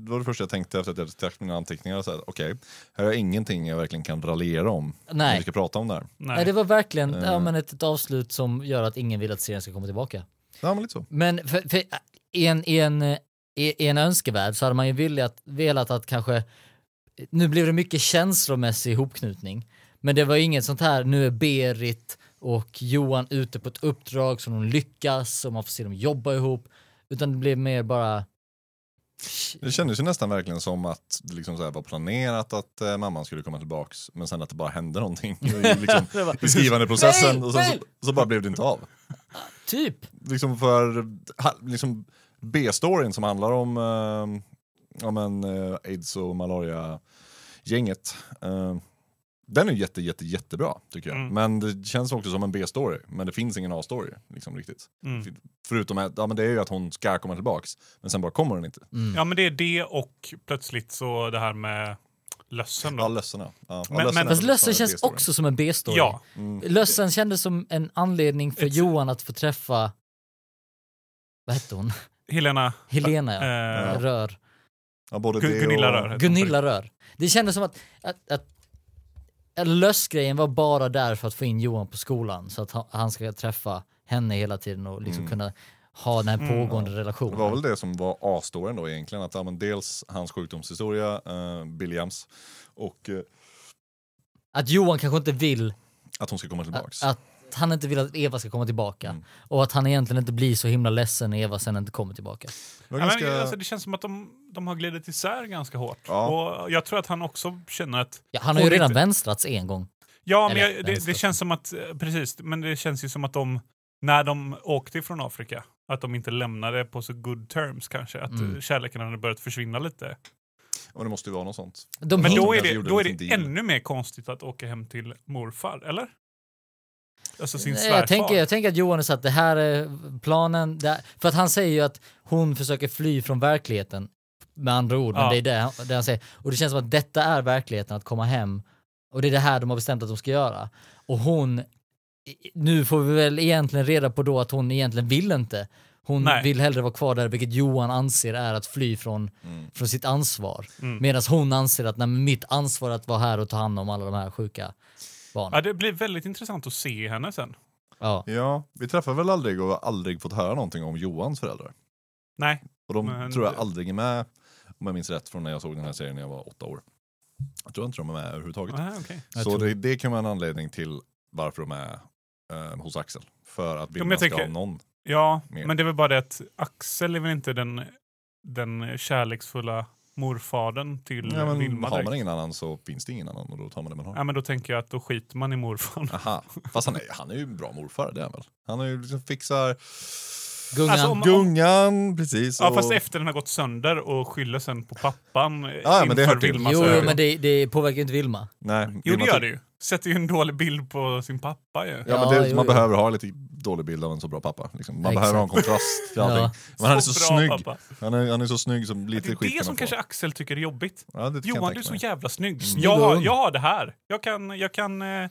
det var det första jag tänkte efter att jag hade tagit mina anteckningar. så här, Okej, här är ingenting jag verkligen kan raljera om när Nej. vi ska prata om det här. Nej. Nej. det var verkligen ja, Eh. men ett, ett avslut som gör att ingen vill att serien ska komma tillbaka. Ja, men lite så. Men för, för, i, en, i, en, i, i en önskevärld så hade man ju velat, velat att kanske, nu blev det mycket känslomässig ihopknutning, men det var inget sånt här, nu är Berit och Johan ute på ett uppdrag så de lyckas och man får se dem jobba ihop, utan det blev mer bara, Det kändes ju nästan verkligen som att det liksom så här var planerat att eh, mamman skulle komma tillbaks, men sen att det bara hände någonting i, liksom, i skrivandeprocessen och så, så bara blev det inte av. typ, Liksom för liksom B-storyn som handlar om eh, ja, men, eh, aids och malaria-gänget. Eh, den är jätte, jätte, jättebra tycker jag. Mm. Men det känns också som en B-story. Men det finns ingen A-story liksom riktigt. Mm. Förutom att ja, men det är ju att hon ska komma tillbaks. Men sen bara kommer hon inte. Ja, men det är det och plötsligt så det här med lössen. Ja, Då. lössen ja. ja. Men- lössen men- fast lössen känns också som en B-story. Ja, Lössen kändes som en anledning för Ett- Johan att få träffa, vad hette hon? Helena Helena ja. eh, Rör. Ja, både Gunilla och... Rör. Gunilla Rör. Det kändes som att, att, att lössgrejen var bara där för att få in Johan på skolan så att han, ska träffa henne hela tiden och liksom kunna ha den här pågående Det relationen. var väl det som var A-storyn då egentligen. Att, ja, men dels hans sjukdomshistoria, uh, Williams, och eh, Att Johan kanske inte vill att hon ska komma tillbaks. att, att han inte vill att Eva ska komma tillbaka Mm. och att han egentligen inte blir så himla ledsen när Eva sen inte kommer tillbaka. Det ganska... men, alltså, det känns som att de, de har glidit isär ganska hårt. Ja. Och jag tror att han också känner att... Ja, han har ju redan inte- vänstrats en gång. Ja, men Eller, jag, det, det känns som att... eh, Precis, men det känns ju som att de... När de åkte ifrån Afrika, att de inte lämnade på så good terms kanske. Att Mm. mm. kärleken hade börjat försvinna lite. Ja, det måste ju vara något sånt. De Men då är kanske det, då är det ännu mer konstigt att åka hem till morfar, eller? Alltså sin svärfar. jag, tänker, jag tänker att Johan har sagt det här är planen. Det här, för att han säger ju att hon försöker fly från verkligheten. Med andra ord, men Ja. det är det, han- det han säger. Och det känns som att detta är verkligheten, att komma hem. Och det är det här de har bestämt att de ska göra. Och hon, nu får vi väl egentligen reda på då att hon egentligen vill inte. Hon Nej. vill hellre vara kvar där, vilket Johan anser är att fly från, Mm. från sitt ansvar. Mm. Medan hon anser att nej, men mitt ansvar är att vara här och ta hand om alla de här sjuka barnen. Ja, det blir väldigt intressant att se henne sen. Ja. Ja, vi träffar väl aldrig och har aldrig fått höra någonting om Johans föräldrar. Nej, Och de Men- tror jag aldrig är med, om jag minns rätt, från när jag såg den här serien när jag var åtta år. Jag tror inte de är med överhuvudtaget. ah, okej. Jag Så tror- det, det kan vara en anledning till varför de är eh, hos Axel. För att Vilma jag ska tänker- ha någon. Ja, Mer. men det är väl bara det att Axel är väl inte den, den kärleksfulla morfadern till Ja, men Vilma har man direkt. ingen annan så finns det ingen annan och då tar man det man har. Ja, men då tänker jag att då skiter man i morfar. Aha, fast han är, han är ju en bra morfar, det är han väl? Han är ju liksom fixar Gungan. Alltså, om- gungan, precis. Ja, och- fast efter den har gått sönder och skyller sen på pappan ja, ja, men det hör till. Vilmas Jo, jo, men det, det påverkar ju inte Vilma. Nej, Jo, Vilma det gör det ju. Sätter ju en dålig bild på sin pappa ju. Ja, Ja, men det, jo, man jo. behöver ha lite dålig bild av en så bra pappa. Liksom. Man Exakt. behöver ha en kontrast till allting. Ja. Men han är så, bra snygg. pappa. Han är, han är så snygg som lite Det är skit det som kanske Axel tycker är jobbigt. Ja, det kan jag Johan, du är så jävla snygg. Snygg Jag, har, jag har det här. Jag kan, jag kan eh,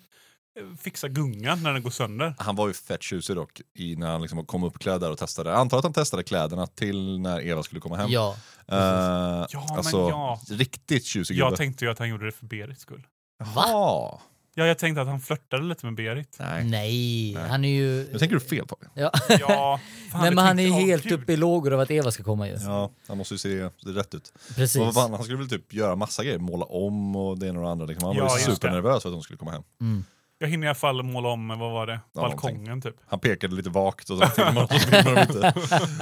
fixa gungan när den går sönder. Han var ju fett tjusig dock i när han liksom kom upp kläder och testade. Jag antar att han testade kläderna till när Eva skulle komma hem. Ja. Eh, Ja, men alltså, ja. Riktigt tjusig Jag gubbe. tänkte ju att han gjorde det för Berits skull. Jaha. Ja, jag tänkte att han flörtade lite med Berit. Nej. Nej, Nej. han är ju... Nu tänker du fel Fabian. Ja. Ja, fan, Nej, men han är åh, helt uppe i lågor av att Eva ska komma ju. Ja, han måste ju se det rätt ut. Precis. Vad fan, han skulle väl typ göra massa grejer, måla om och det ena och det andra. Liksom. Han Ja, var ju det. supernervös för att de skulle komma hem. Mm. Jag hinner i alla fall måla om, vad var det? Ja, Balkongen typ. Han pekade lite vagt och så filmade de, så filmade de inte.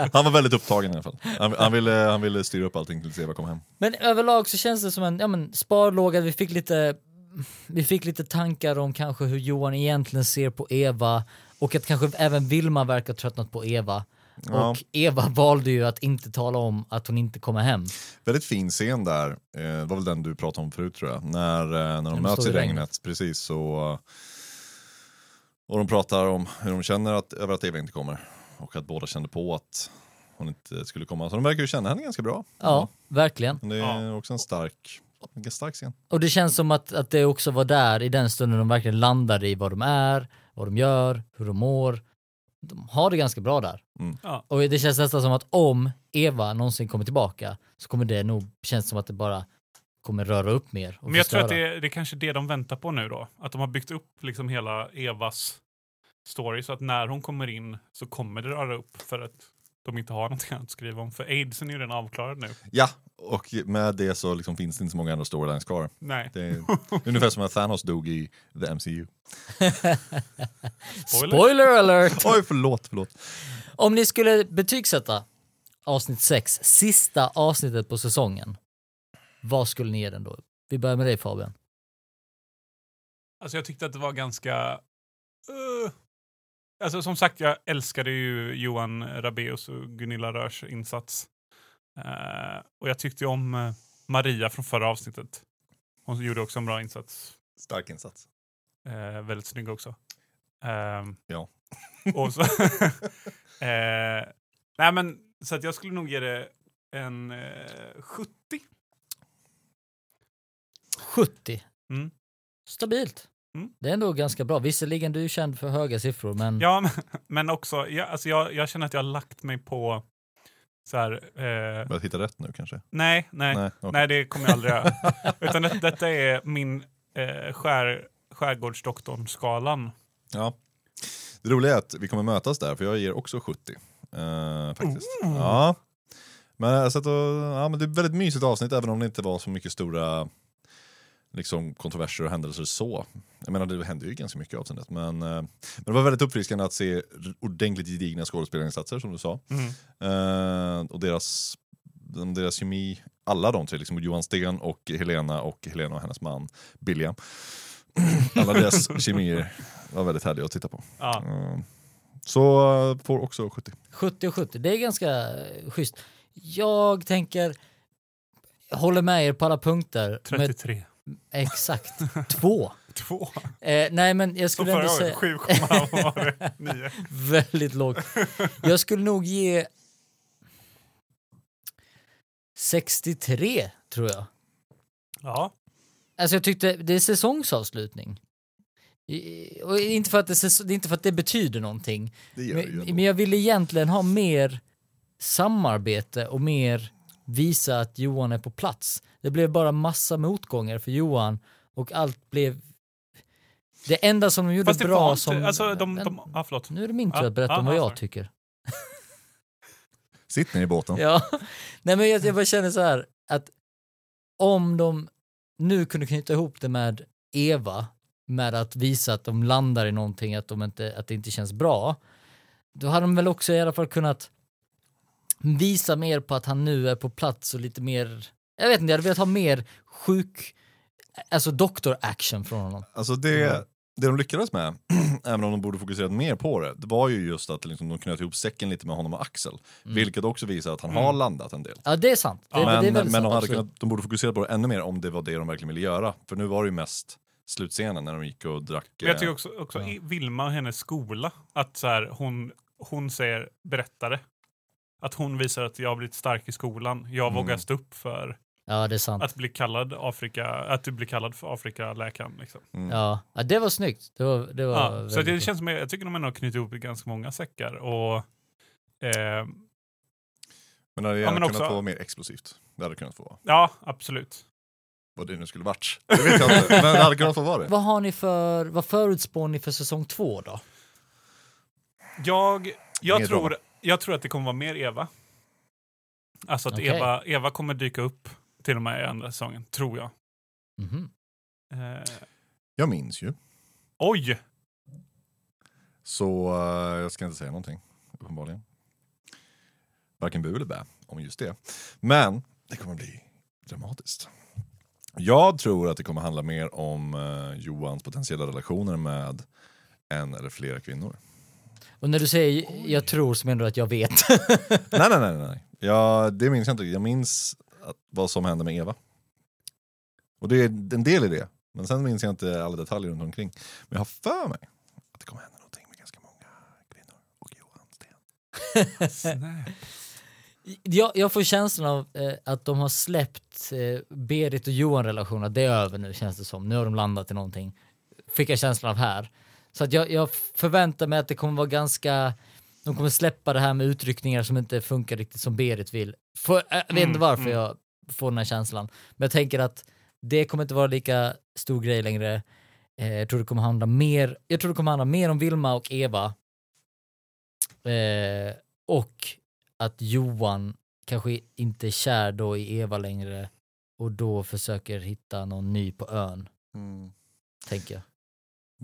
Han var väldigt upptagen i alla fall. Han, han, ville, han ville styra upp allting tills Eva kom hem. Men överlag så känns det som en ja, men, sparlåga. Vi fick, lite, vi fick lite tankar om kanske hur Johan egentligen ser på Eva och att kanske även Vilma verkar tröttnat på Eva. Ja. Och Eva valde ju att inte tala om att hon inte kommer hem. Väldigt fin scen där, eh, det var väl den du pratade om förut tror jag. När, eh, när de de möts i regnet, regnet. precis så... Och de pratar om hur de känner att, över att Eva inte kommer. Och att båda kände på att hon inte skulle komma. Så de verkar ju känna henne ganska bra. Ja, verkligen. Men det är också en stark, en stark scen. Och det känns som att, att det också var där i den stunden de verkligen landade i vad de är, vad de gör, hur de mår. De har det ganska bra där. Mm. Ja. Och det känns nästan som att om Eva någonsin kommer tillbaka så kommer det nog känns som att det bara kommer röra upp mer. Och Men jag tror att förstöra. det är, det är kanske det de väntar på nu då. Att de har byggt upp liksom hela Evas story så att när hon kommer in så kommer det röra upp för att de inte har någonting att skriva om. För aidsen är ju redan avklarad nu. Ja, och med det så liksom finns det inte så många andra storylines kvar. Nej. Det är ungefär som att Thanos dog i the MCU. Spoiler. Spoiler alert! Oj, förlåt, förlåt. Om ni skulle betygsätta avsnitt 6, sista avsnittet på säsongen, vad skulle ni ge den då? Vi börjar med dig Fabian. Alltså jag tyckte att det var ganska... Uh, alltså som sagt, jag älskade ju Johan Rabeus och Gunilla Rörs insats. Eh, och jag tyckte om eh, Maria från förra avsnittet. Hon gjorde också en bra insats. Stark insats. Eh, väldigt snygg också. Ehm, Ja. Och så, nej men, så att jag skulle nog ge det en eh, 70. 70. Mm. Stabilt. Mm. Det är ändå ganska bra. Visserligen du är känd för höga siffror, men Ja, men, också, jag, alltså jag, jag känner att jag har lagt mig på så här, eh, Börjat hitta rätt nu kanske? nej, nej, nej, okej. det kommer jag aldrig göra. Utan det, detta är min eh, skär, skärgårdsdoktorn-skalan. Ja. Det roliga är att vi kommer mötas där, för jag ger också 70. eh, faktiskt. Ja. Men, alltså, att, ja, men det är ett väldigt mysigt avsnitt, även om det inte var så mycket stora liksom, kontroverser och händelser så. Jag menar, det hände ju ganska mycket i avsnittet. Men, eh, men det var väldigt uppfriskande att se ordentligt gedigna skådespelarinsatser, som du sa. Mm. Eh, och deras, de- deras kemi, alla de tre, liksom Johan Sten och Helena och Helena och hennes man Billiam. alla deras kemier var väldigt härliga att titta på. Ja. Eh, så får också 70. 70 och 70, det är ganska schysst. Jag tänker, håller med er på alla punkter. Med, 33. Exakt, två. Två. Eh, nej men jag skulle ändå säga 7, vad var det? 9. väldigt lågt. Jag skulle nog ge 63 tror jag. Ja. Alltså jag tyckte det är säsongsavslutning. Och inte för att det, det är inte för att det betyder någonting. Det Men, men jag ville egentligen ha mer samarbete och mer visa att Johan är på plats. Det blev bara massa motgångar för Johan och allt blev... Det enda som de gjorde Fast det bra var inte, som... alltså de, de, ja förlåt. Nu är det min tur Ja, att berätta ja, om vad ja, jag sorry. tycker. Sitt ner i båten. Ja, nej men jag, jag bara känner så här att om de nu kunde knyta ihop det med Eva, med att visa att de landar i någonting, att, de inte, att det inte känns bra, då hade de väl också i alla fall kunnat visa mer på att han nu är på plats och lite mer, jag vet inte, jag hade velat ha mer sjuk, alltså doktor action från honom. Alltså det, det de lyckades med, även om de borde fokuserat mer på det, det var ju just att liksom, de knöt ihop säcken lite med honom och Axel. Vilket också visar att han har landat en del. Ja, det är sant. Det, men det är men väldigt de, sant, hade kunnat, de borde fokusera på det ännu mer om det var det de verkligen ville göra. För nu var det ju mest slutscenen när de gick och drack. Men jag eh, tycker också, också i Vilma och hennes skola, att så här, hon, hon säger berättare. Att hon visar att jag har blivit stark i skolan. Jag Mm. vågar stå upp för Ja, det är sant. att bli kallad Afrika, att du blir kallad för Afrikaläkaren. Liksom. Ja. ja, det var snyggt. Det var, det var Ja, så det känns som, jag tycker de ändå har knutit ihop ganska många säckar. Och, eh, Men det hade Ja, gärna kunnat också- få mer explosivt. Det hade kunnat få. ja, absolut. Vad det nu skulle varit. Det vet jag inte, men det hade kunnat få vara det. Vad har ni för, vad förutspår ni för säsong två då? Jag, jag, tror, drama. Jag tror att det kommer vara mer Eva. Alltså att Okej. Eva, Eva kommer dyka upp till och med i andra säsongen, tror jag. Mhm. Eh, Jag minns ju. oj! Så eh, jag ska inte säga någonting, uppenbarligen. Varken bu eller bä om just det. Men det kommer bli dramatiskt. Jag tror att det kommer handla mer om eh, Johans potentiella relationer med en eller flera kvinnor. Och när du säger jag tror så menar du att jag vet. nej, nej, nej. nej. Ja, det minns jag inte. Jag minns att, vad som hände med Eva. Och det är en del i det. Men sen minns jag inte alla detaljer runt omkring. Men jag har för mig att det kommer hända någonting med ganska många kvinnor och Johan Sten. Jag, jag får känslan av eh, att de har släppt eh, Berit och Johan-relationen, att det är över nu känns det som. Nu har de landat i någonting. Fick jag känslan av här. Så att jag, jag förväntar mig att det kommer vara ganska, de kommer släppa det här med utryckningar som inte funkar riktigt som Berit vill. För, äh, jag vet inte Mm, varför mm. jag får den här känslan. Men jag tänker att det kommer inte vara lika stor grej längre. Eh, jag tror det kommer handla mer, jag tror det kommer handla mer om Vilma och Eva. Eh, och att Johan kanske inte är kär då i Eva längre och då försöker hitta någon ny på ön, tänker jag.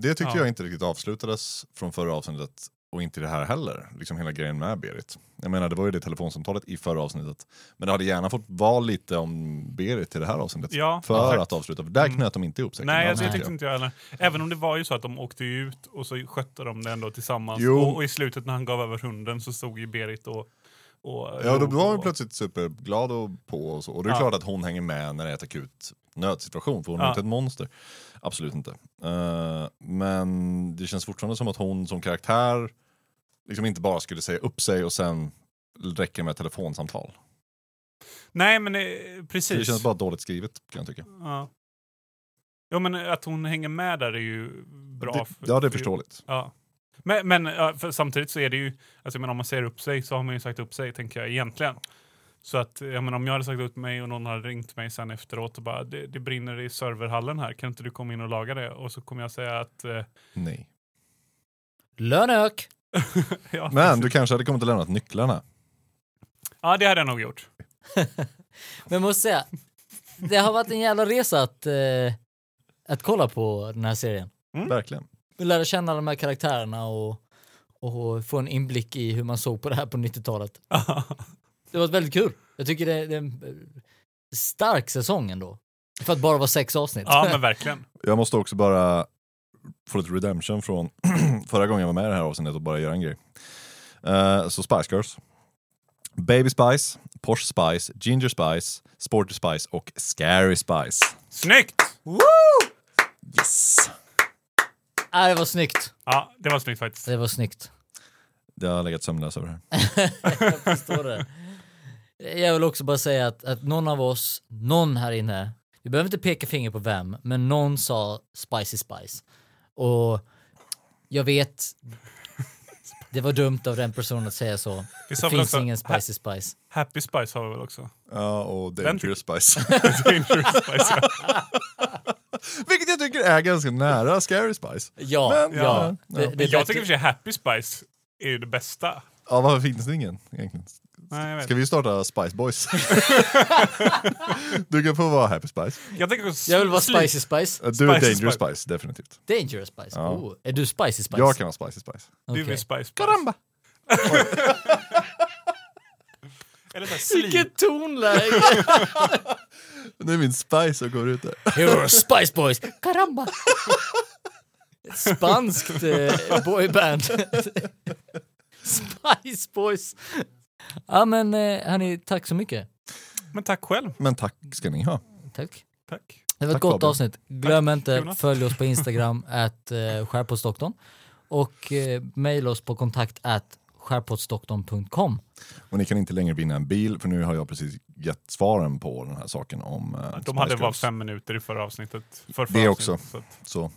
Det tyckte Ja. jag inte riktigt avslutades från förra avsnittet och inte det här heller. Liksom hela grejen med Berit. Jag menar det var ju det telefonsamtalet i förra avsnittet. Men det hade gärna fått vara lite om Berit i det här avsnittet. Ja, för exakt. att avsluta, för där Mm. knöt de inte ihop säcken. Nej, jag tycker tyckte inte jag heller. Även om det var ju så att de åkte ut och så skötte de det ändå tillsammans. Jo. Och, och i slutet när han gav över hunden så stod ju Berit och... och Ja, då var hon plötsligt superglad och på och så. Och det är Ja. klart att hon hänger med när det är ett akut nödsituation, för hon är Ja. inte ett monster. Absolut inte. Eh, men det känns fortfarande som att hon som karaktär liksom inte bara skulle säga upp sig och sen räcker med ett telefonsamtal. Nej, men eh, Så precis. det känns bara dåligt skrivet kan jag tycka. Ja. ja, men att hon hänger med där är ju bra. Det, för- ja, det är för- förståeligt. Ja. Men, men för samtidigt så är det ju, alltså, menar, om man säger upp sig så har man ju sagt upp sig, tänker jag egentligen. Så att, jag menar, om jag hade sagt upp mig och någon hade ringt mig sen efteråt och bara det, det brinner i serverhallen här, kan inte du komma in och laga det? Och så kommer jag säga att... Eh, Nej. Lönök! ja, Men precis. du kanske hade kommit att lämna nycklarna. ja, det hade jag nog gjort. Men jag måste säga, det har varit en jävla resa att, eh, att kolla på den här serien. Mm. Verkligen. Lära känna de här karaktärerna och, och få en inblick i hur man såg på det här på 90-talet. Det var väldigt kul. Jag tycker det, det är en eh, stark säsong ändå. För att bara vara sex avsnitt. ja, men verkligen. Jag måste också bara få lite redemption från förra gången jag var med i det här avsnittet och bara göra en grej. Eh, så Spice Girls. Baby Spice, Posh Spice, Ginger Spice, Sporty Spice och Scary Spice. Snyggt! Yes! Ja, det var snyggt. Ja, det var snyggt faktiskt. Det var snyggt. Jag har legat sömnlös över det här. Jag förstår det. Jag vill också bara säga att, att någon av oss, någon här inne, vi behöver inte peka finger på vem, men någon sa Spicy Spice. Och jag vet, det var dumt av den personen att säga så. Vi Det finns också ingen ha- Spicy Spice. Happy Spice har vi väl också? Ja, och Dangerous Spice. Dangerous Spice. ja. Vilket jag tycker är ganska nära Scary Spice. Ja, Men- ja. ja, Det, det Men jag tycker för sig Happy Spice är ju det bästa. Ja, varför finns det ingen egentligen? Nej. Ska vi starta Spice Boys? du kan få vara Happy Spice. jag, tänker jag vill vara Spicy Spice. Du är Spicy Dangerous Spice. Spice, definitivt. Dangerous Spice. Ja. Oh, är du Spicy Spice? Jag kan vara Spicy Spice. Du Okej. vill Spice Spice. Caramba! Eller så här slim. Vilket tonläge! Det är min Spice som går ut där. Here Spice Boys! Caramba! Ett Spanskt eh, boyband. Spice Boys. Ja men eh, hörni, tack så mycket. Men tack själv. Men tack ska ni ha. Tack. Tack. Det var ett Tack, gott Fabian. avsnitt. Glöm inte, Jonas. följ oss på Instagram, at eh. Och eh, mejla oss på kontakt at skärpåtsdoktorn.com. Och ni kan inte längre vinna en bil för nu har jag precis gett svaren på den här saken om uh, De Spice hade bara Girls. fem minuter i förra avsnittet. För Det förra också. avsnittet, så att-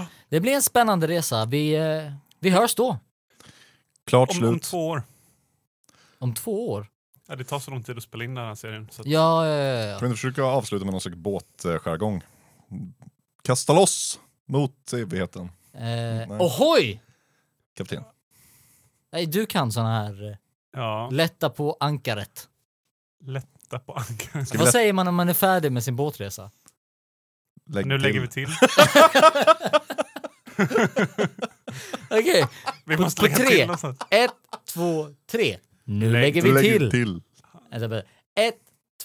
Så Det blir en spännande resa. Vi, eh, vi hörs då. klart Om, slut. om två år. Om två år. Ja, det tar så lång tid att spela in den här serien. Så att, Ja, ja, ja, ja. Kan vi inte försöka avsluta med någon slags båtskärgång? Kasta loss mot evigheten, Eh, ohoj! kapten. Nej, du kan såna här. eh, ja, Lätta på ankaret. lätta på ankaret. Ska Vad lä- säger man om man är färdig med sin båtresa? Lägg Nu till. lägger vi till. Okej, Vi På- på tre. ett, två, tre. Nu Lägg- lägger Nu vi till. till. Ett,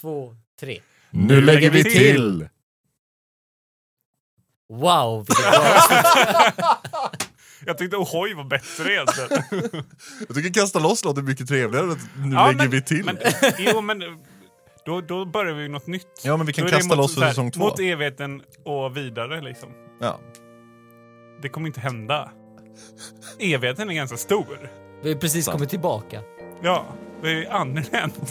två, tre. Nu lägger vi till. till. Wow, vilket bra Jag tyckte ohoj var bättre egentligen. Jag tycker kasta loss låter mycket trevligare än att nu Ja, lägger men- vi till. Men, jo, men då, då börjar vi något nytt. ja men vi kan Då är det kasta mot, loss så för här, säsong två. Mot evigheten och vidare liksom. Ja. Det kommer inte hända. Evigheten är ganska stor. Vi har precis Sant. kommit tillbaka. Ja, det är angenämt.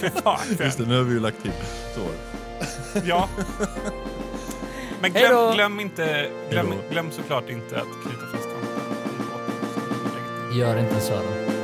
Fy fan. Just det, nu har vi ju lagt till. Så var det. Ja. Men glöm, glöm inte, glöm, glöm såklart inte att knyta fast kampen i båten. Gör inte så då.